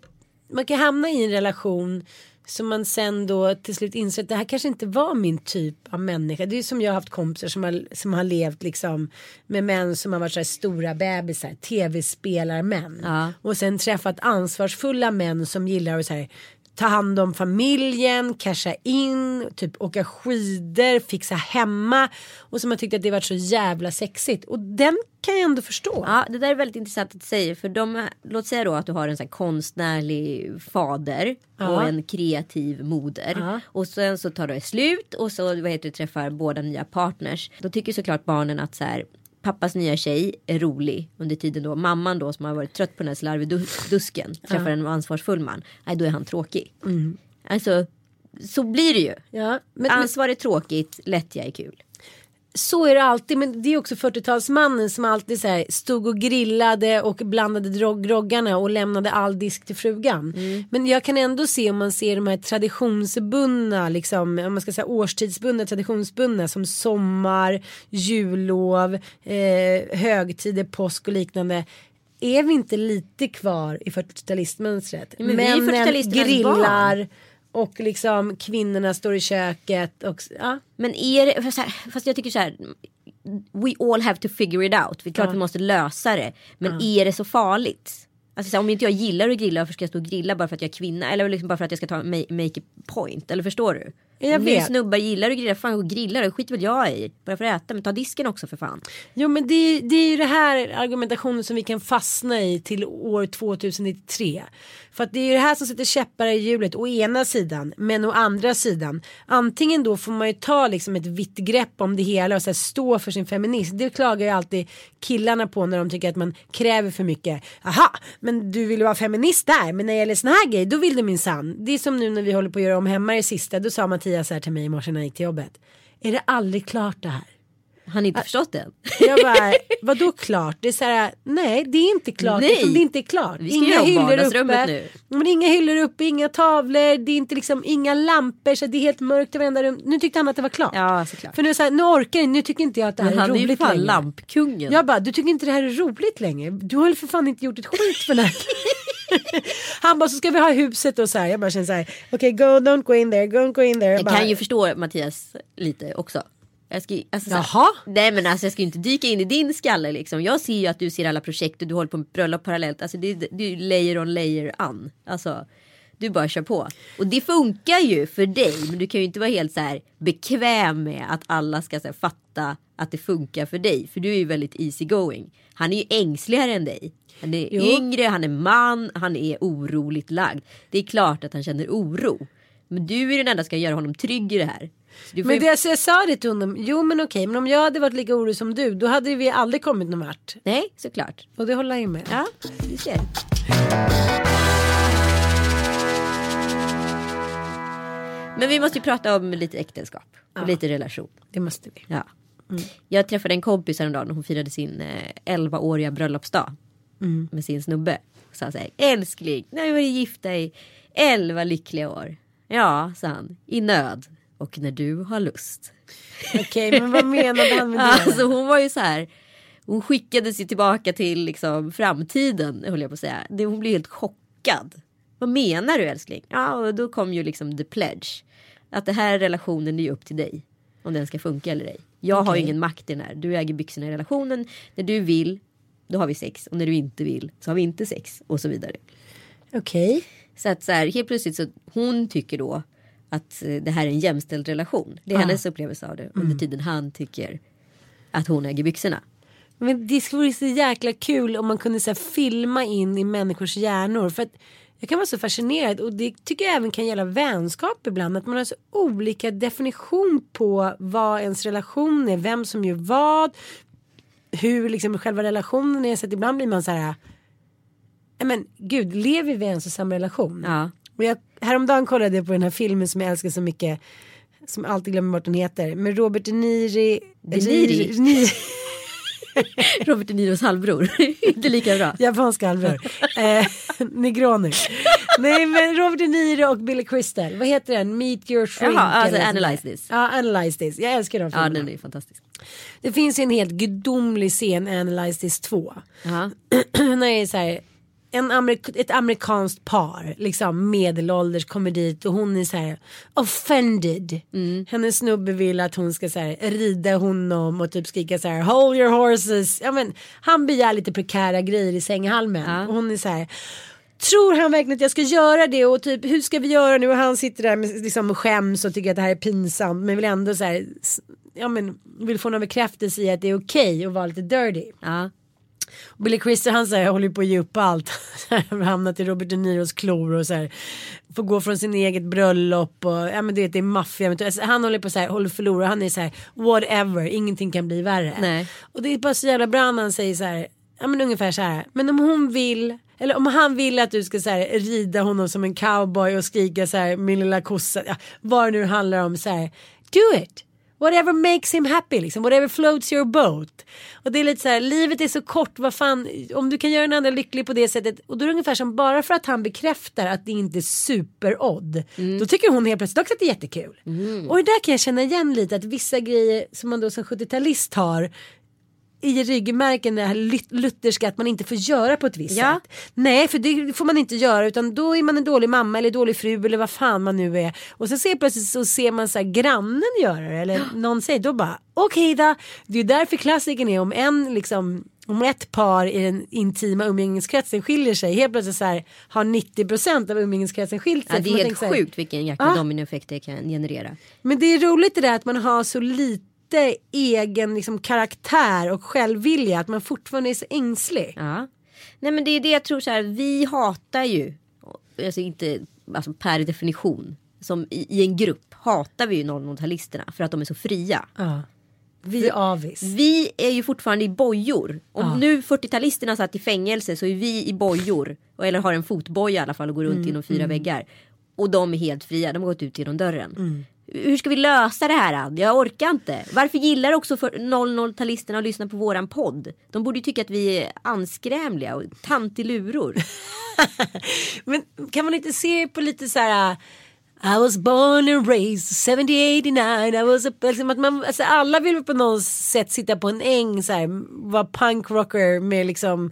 C: man kan hamna i en relation som man sen då till slut inser att det här kanske inte var min typ av människa. Det är som jag har haft kompisar som har, som har levt liksom med män som har varit så här stora bebisar, tv-spelarmän.
B: Ja.
C: Och sen träffat ansvarsfulla män som gillar att så här, ta hand om familjen, casha in, typ åka skidor, fixa hemma. Och som har tyckt att det varit så jävla sexigt. Och den kan jag ändå förstå.
B: Ja, det där är väldigt intressant att säga. För de, låt säga då att du har en sån konstnärlig fader
C: Ja.
B: och en kreativ moder.
C: Ja.
B: Och sen så tar det slut och så vad heter det, träffar båda nya partners. Då tycker såklart barnen att så här, pappas nya tjej är rolig under tiden då. Mamman då som har varit trött på den här slarvidusken träffar en ansvarsfull man. Nej, då är han tråkig. Alltså, så blir det ju.
C: Ja, men
B: Ansvar är tråkigt, lättja är kul.
C: Så är det alltid. Men det är också 40-talsmannen som alltid så här stod och grillade och blandade drog groggarna och lämnade all disk till frugan. Men jag kan ändå se om man ser de här traditionsbundna, liksom, om man ska säga årstidsbundna, traditionsbundna som sommar, jullov, eh, högtider, påsk och liknande. Är vi inte lite kvar i 40-talistmönstret?
B: Ja, men
C: Männen
B: 40-talisternas
C: grillar och liksom kvinnorna står i köket. Och, ja.
B: Men är det, fast, jag tycker så här. We all have to figure it out. Är klart vi måste lösa det. Men är det så farligt? Alltså, här, om inte jag gillar att grilla varför ska jag stå och grilla bara för att jag är kvinna? Eller liksom bara för att jag ska ta ma- make a point? Eller förstår du?
C: Jag vet.
B: snubbar gillar att grilla, fan grilla det skiter väl jag i. Bara för att äta, men ta disken också för fan.
C: Jo men det, är- det är ju det här argumentationen som vi kan fastna i till år 2093. För att det är ju det här som sätter käppar i hjulet å ena sidan men å andra sidan. Antingen då får man ju ta liksom ett vitt grepp om det hela och så här stå för sin feminism. Det klagar ju alltid killarna på när de tycker att man kräver för mycket. Aha, men du vill vara feminist där men när det gäller såna här grejer då vill du minsann. Det är som nu när vi håller på att göra om hemma det sista. Då sa Mattias så här till mig i morse när jag gick till jobbet. Är det aldrig klart det här?
B: Har ni inte förstått det?
C: Jag bara, vadå klart? Det är så här, nej det är inte klart.
B: Nej.
C: Eftersom det inte är klart.
B: Göra om vardagsrummet nu.
C: Men inga hyllor uppe, inga tavlor, det är inte liksom inga lampor så det är helt mörkt i varenda rum. Nu tyckte han att det var klart.
B: Ja såklart.
C: För nu, är så här, nu orkar jag, nu tycker inte jag att det här
B: Men
C: är
B: han är ju
C: roligt
B: fan
C: längre.
B: lampkungen.
C: Jag bara, du tycker inte det här är roligt längre? Du har väl för fan inte gjort ett skit för det här. Han bara, så ska vi ha huset och så här. Jag bara känner så här, okej go, don't go in there, don't go in there.
B: Jag
C: bara,
B: kan ju förstå Mattias lite också. Jag ska, alltså,
C: Jaha?
B: Nej men alltså jag ska ju inte dyka in i din skalle liksom. Jag ser ju att du ser alla projekt och du håller på med bröllop parallellt. Alltså det, det är ju layer on layer an. Alltså du bara kör på. Och det funkar ju för dig. Men du kan ju inte vara helt så här bekväm med att alla ska här, fatta att det funkar för dig. För du är ju väldigt easy going. Han är ju ängsligare än dig. Han är
C: Jo.
B: yngre, han är man, han är oroligt lagd. Det är klart att han känner oro. Men du är den enda som ska göra honom trygg i det här.
C: Men
B: ju-
C: det, så jag sa det till honom, jo men okej, men om jag hade varit lika orolig som du, då hade vi aldrig kommit någon vart.
B: Nej, såklart.
C: Och det håller jag ju med.
B: Ja, du ser. Men vi måste ju prata om lite äktenskap och lite relation.
C: Det måste vi.
B: Ja. Jag träffade en kompis häromdagen och hon firade sin eh, 11-åriga bröllopsdag. Med sin snubbe. Och sa så här, älskling, nu har vi varit gifta i 11 lyckliga år. Ja, sa han, i nöd. Och när du har lust.
C: Okej, men vad menade han med det?
B: Alltså hon var ju så här. Hon skickades ju tillbaka till liksom framtiden höll jag på att säga. Hon blev helt chockad. Vad menar du älskling? Ja och då kom ju liksom the pledge. Att det här relationen är ju upp till dig. Om den ska funka eller ej. Jag har ju ingen makt i den här. Du äger byxorna i relationen. När du vill då har vi sex. Och när du inte vill så har vi inte sex. Och så vidare.
C: Okej.
B: Så att så här, helt plötsligt så hon tycker då att eh, det här är en jämställd relation. Det är
C: Ah.
B: hennes upplevelse av det. Under tiden han tycker att hon äger byxorna.
C: Men det skulle vara så jäkla kul om man kunde så här, filma in i människors hjärnor. För att Jag kan vara så fascinerad och det tycker jag även kan gälla vänskap ibland. Att man har så olika definition på vad ens relation är, vem som gör vad, hur liksom själva relationen är. Så att ibland blir man så här, "Nej, men gud, lever vi ens i samma relation?
B: Ja.
C: Och jag, häromdagen kollade jag på den här filmen som jag älskar så mycket. Som alltid glömmer bort den heter. Med Robert De Niro.
B: De Niro? Robert De Niros halvbror. Inte lika bra.
C: japanska halvbror. eh, Negroni. Nej men Robert De Niro och Billy Crystal. Vad heter den? Meet your shrink.
B: Jaha, alltså. Analyze this.
C: Ja, Analyze this. Jag älskar de
B: Ja
C: filmerna.
B: den är fantastisk.
C: Det finns en helt gudomlig scen i Analyze this 2.
B: Jaha.
C: när det är så här, en amerik- ett amerikanskt par, liksom medelålders, kommer dit och hon är så här offended. Hennes snubbe vill att hon ska så här, rida honom och typ skrika så här hold your horses. Ja, men, han begär lite prekära grejer i sänghalmen och hon är så här Tror han verkligen att jag ska göra det och typ hur ska vi göra nu och han sitter där med, liksom och skäms och tycker att det här är pinsamt men vill ändå så här ja men vill få någon bekräftelse i att det är okej att vara lite dirty.
B: Ja.
C: Billy Crystal han här, håller på att ge upp allt. Hamnat i Robert De Niros klor och så här. Får gå från sin eget bröllop och ja men det, det är maffia. Alltså, Han håller på så här, håller förlora. Han är så här whatever, ingenting kan bli värre.
B: Nej.
C: Och det är bara så jävla bra när han säger så här. Ja men ungefär så här. Men om hon vill. Eller om han vill att du ska så här, rida honom som en cowboy och skrika så här min lilla kossa. Ja, vad det nu handlar om så här. Do it. Whatever makes him happy liksom. Whatever floats your boat. Och det är lite så här, livet är så kort, vad fan, om du kan göra en annan lycklig på det sättet. Och då är det ungefär som bara för att han bekräftar att det inte är superodd. Då tycker hon helt plötsligt också att det är jättekul. Och det där kan jag känna igen lite att vissa grejer som man då som 70-talist har i ryggmärken det här lut- lutherska att man inte får göra på ett visst
B: Ja.
C: sätt. Nej för det får man inte göra utan då är man en dålig mamma eller dålig fru eller vad fan man nu är. Och så ser plötsligt så ser man så här grannen göra det eller någon säger då bara okej då. Det är därför klassiken är om en liksom om ett par i den intima umgängeskretsen skiljer sig helt plötsligt så här har 90% av umgängeskretsen skilt sig.
B: Ja, det är helt sjukt vilken jäkla
C: Ah.
B: dominoeffekt det kan generera.
C: men det är roligt det där att man har så lite egen liksom, karaktär och självvilja att man fortfarande är så ängslig.
B: Ja. Nej men det är det jag tror så här, vi hatar ju, alltså inte alltså per definition, som i, i en grupp hatar vi ju 00-talisterna för att de är så fria.
C: Ja. Vi är avis.
B: Vi är ju fortfarande i bojor. Om nu 40-talisterna satt i fängelse så är vi i bojor. Eller har en fotboja i alla fall och går runt inom fyra väggar. Och de är helt fria, de har gått ut genom dörren. Hur ska vi lösa det här? Jag orkar inte. Varför gillar också 00-talisterna att lyssna på våran podd? De borde ju tycka att vi är anskrämliga och tantiluror.
C: Men kan man inte se på lite så här. I was born and raised 7089. I was a, liksom att man, alltså alla vill på något sätt sitta på en äng så här, vara punkrocker med liksom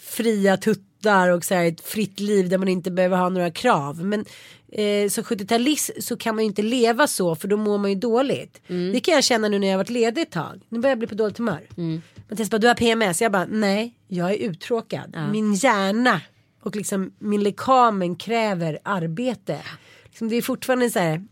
C: fria tuttar och så här, ett fritt liv där man inte behöver ha några krav. Men eh, som 70-talist så kan man ju inte leva så för då mår man ju dåligt. Det kan jag känna nu när jag har varit ledig ett tag. Nu börjar jag bli på dåligt humör. Men Tess bara, du har PMS. Jag bara, nej, jag är uttråkad. Min hjärna och liksom min lekamen kräver arbete. Liksom det är fortfarande så här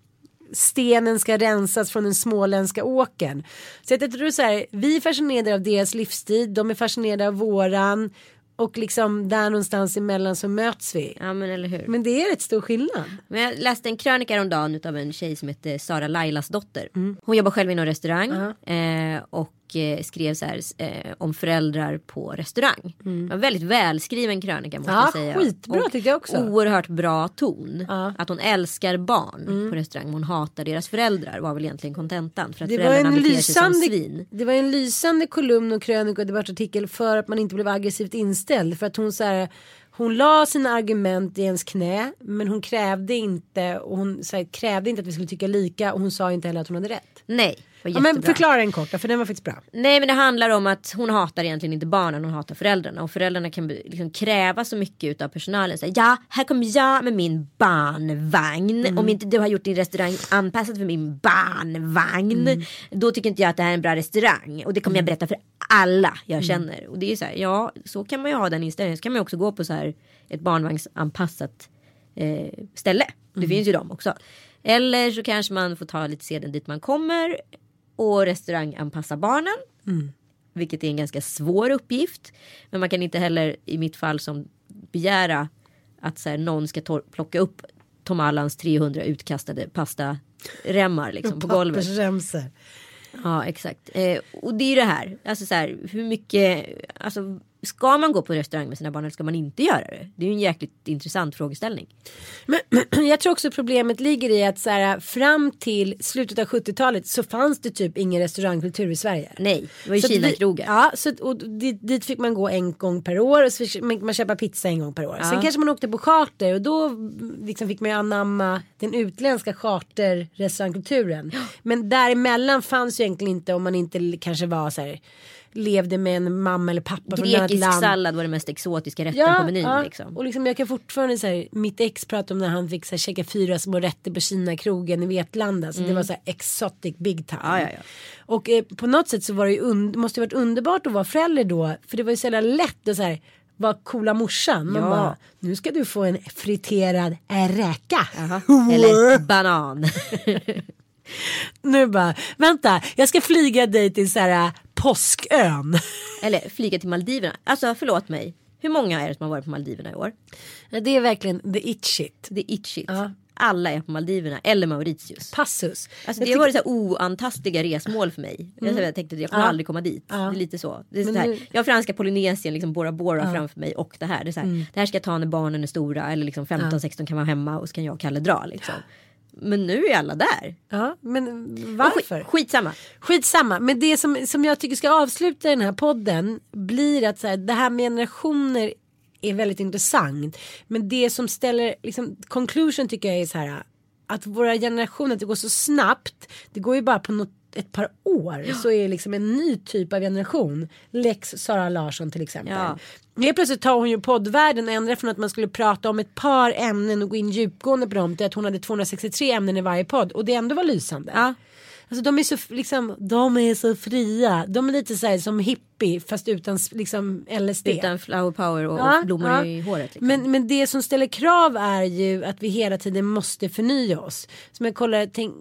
C: stenen ska rensas från den småländska åkern. Så jag tror så här, vi är fascinerade av deras livsstil, de är fascinerade av våran och liksom där någonstans emellan så möts vi.
B: Ja men eller hur.
C: Men det är rätt stor skillnad.
B: Men jag läste en krönika häromdagen av en tjej som heter Sara Lailas dotter.
C: Mm.
B: Hon jobbar själv inom restaurang eh, och eh, skrev så här eh, om föräldrar på restaurang. Var en väldigt välskriven krönika måste
C: Mm. Ja,
B: jag säga.
C: skitbra
B: och
C: tyckte jag också.
B: Oerhört bra ton.
C: Ja. Mm.
B: Att hon älskar barn på restaurang. Hon hatar deras föräldrar var väl egentligen kontentan. För att
C: Det var, en lysande,
B: svin.
C: det var en lysande kolumn och krönika och debattartikel för att man inte blev aggressivt inställd. För att hon så här, hon la sina argument i ens knä men hon krävde inte och hon här, krävde inte att vi skulle tycka lika och hon sa inte heller att hon hade rätt.
B: Nej,
C: Ja, men förklara den kort då, för den var faktiskt bra.
B: Nej men det handlar om att hon hatar egentligen inte barnen, hon hatar föräldrarna. Och föräldrarna kan liksom kräva så mycket av personalen. Så här, ja, här kommer jag med min barnvagn. Om inte du har gjort din restaurang anpassad för min barnvagn. Då tycker inte jag att det här är en bra restaurang. Och det kommer jag berätta för alla jag känner. Och det är så här, ja så kan man ju ha den inställningen. Så kan man ju också gå på så här ett barnvagnsanpassat eh, ställe. Det finns ju de också. Eller så kanske man får ta lite seden dit man kommer och restauranganpassa barnen. Vilket är en ganska svår uppgift. Men man kan inte heller i mitt fall som begära att så här, någon ska plocka upp Tom Allans 300 utkastade pastaremmar liksom, på golvet. Ja exakt. Eh, och det är ju det här. Alltså så här, hur mycket. Alltså, ska man gå på restaurang med sina barn eller ska man inte göra det? Det är ju en jäkligt intressant frågeställning.
C: Men jag tror också problemet ligger i att så här, fram till slutet av 70-talet så fanns det typ ingen restaurangkultur i Sverige.
B: Nej, det var ju Kina-krogar.
C: Ja, så, och dit, dit fick man gå en gång per år och så fick man man köpa pizza en gång per år. Sen
B: Ja.
C: kanske man åkte på charter och då liksom fick man ju anamma den utländska charter-restaurangkulturen. Men däremellan fanns ju egentligen inte om man inte kanske var så här levde med en mamma eller pappa från ett annat
B: Grekisk
C: land.
B: sallad var det mest exotiska rätten på menyn. Liksom.
C: Och liksom jag kan fortfarande säga mitt ex prata om när han fick så här, käka fyra små rätter på Kina-krogen i Vetlanda. Så det var så här exotic big time.
B: Mm. Ja, ja, ja.
C: Och eh, på något sätt så var det ju det måste ju varit underbart att vara förälder då. För det var ju så jävla lätt att så här vara coola morsan. Man
B: Ja.
C: bara, nu ska du få en friterad räka.
B: Eller banan.
C: Nu bara, vänta, jag ska flyga dig till så här påskön.
B: Eller flyga till Maldiverna. Alltså förlåt mig. Hur många är det som har varit på Maldiverna i år?
C: Det är verkligen the it shit.
B: Det är itchigt.
C: Ja.
B: Alla är på Maldiverna eller Mauritius.
C: Passus.
B: Alltså, det har varit så här oantastliga resmål för mig. Jag, jag tänkte att jag kommer
C: Ja.
B: aldrig komma dit.
C: Ja.
B: Det är lite så. Det är så
C: Men
B: här,
C: nu-
B: Jag har franska Polynesien, liksom Bora Bora framför mig och det här. Det, är så här det här ska jag ta när barnen är stora eller liksom 15-16 kan vara hemma och så kan jag och Kalle dra. Liksom. Men nu är alla där.
C: Ja, men
B: Och
C: varför?
B: Skit, skitsamma.
C: Skitsamma, men det som, som jag tycker ska avsluta den här podden blir att så här, det här med generationer är väldigt intressant. Men det som ställer, liksom, conclusion tycker jag är så här att våra generationer, att det går så snabbt. Det går ju bara på något, ett par år så är det liksom en ny typ av generation. Lex Sara Larsson till exempel.
B: Ja.
C: Helt plötsligt tar hon ju poddvärlden och ändrar från att man skulle prata om ett par ämnen och gå in djupgående på dem till att hon hade 263 ämnen i varje podd och det ändå var lysande.
B: Ja.
C: Alltså de är så liksom, de är så fria. De är lite så här som hippie fast utan liksom LSD.
B: Utan flower power och,
C: Ja,
B: och blommor
C: ja.
B: i håret. Liksom.
C: Men, men det som ställer krav är ju att vi hela tiden måste förnya oss. Som jag kollar, tänk,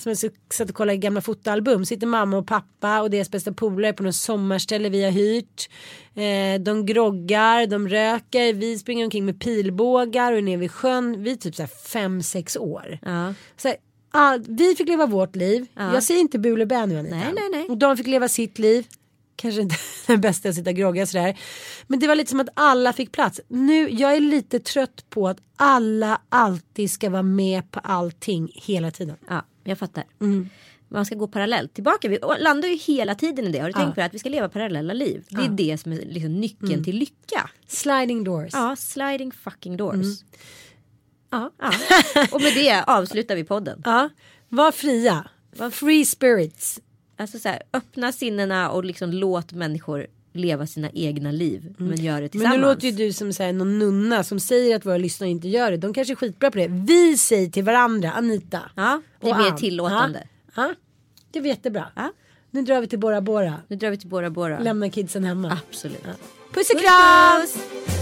C: som jag satt och kollade i gamla fotoalbum. Sitter mamma och pappa och deras bästa polare på något sommarställe vi har hyrt. Eh, de groggar, de röker, vi springer omkring med pilbågar och är nere vid sjön. Vi är typ så här fem, sex år.
B: ja.
C: Så här, ah, vi fick leva vårt liv.
B: Ja.
C: Jag säger inte bu eller bä nu Anita.
B: Nej, nej, nej.
C: Och de fick leva sitt liv. Kanske inte det bästa att sitta och grogga sådär. Men det var lite som att alla fick plats. Nu, jag är lite trött på att alla alltid ska vara med på allting hela tiden.
B: ja, jag fattar.
C: Mm.
B: Man ska gå parallellt tillbaka. Vi landar ju hela tiden i det. Har du tänkt på det? Att vi ska leva parallella liv. Det är det som är liksom nyckeln
C: Mm.
B: till lycka.
C: Sliding doors.
B: Ja, sliding fucking doors.
C: Mm.
B: Ja. ja. Och med det avslutar vi podden.
C: Ja, var fria. Var free spirits.
B: Alltså så här, öppna sinnena och liksom låt människor leva sina egna liv. Men gör det
C: Men
B: tillsammans.
C: nu låter ju du som så här, någon nunna som säger att våra lyssnare inte gör det. De kanske är skitbra på det. Vi säger till varandra, Anita.
B: Ja, det är mer
C: Ann.
B: tillåtande.
C: Ja, ja, det var jättebra.
B: Ja.
C: Nu drar vi till Bora Bora.
B: Nu drar vi till Bora Bora.
C: Lämna kidsen hemma.
B: Absolut.
C: Puss och kram!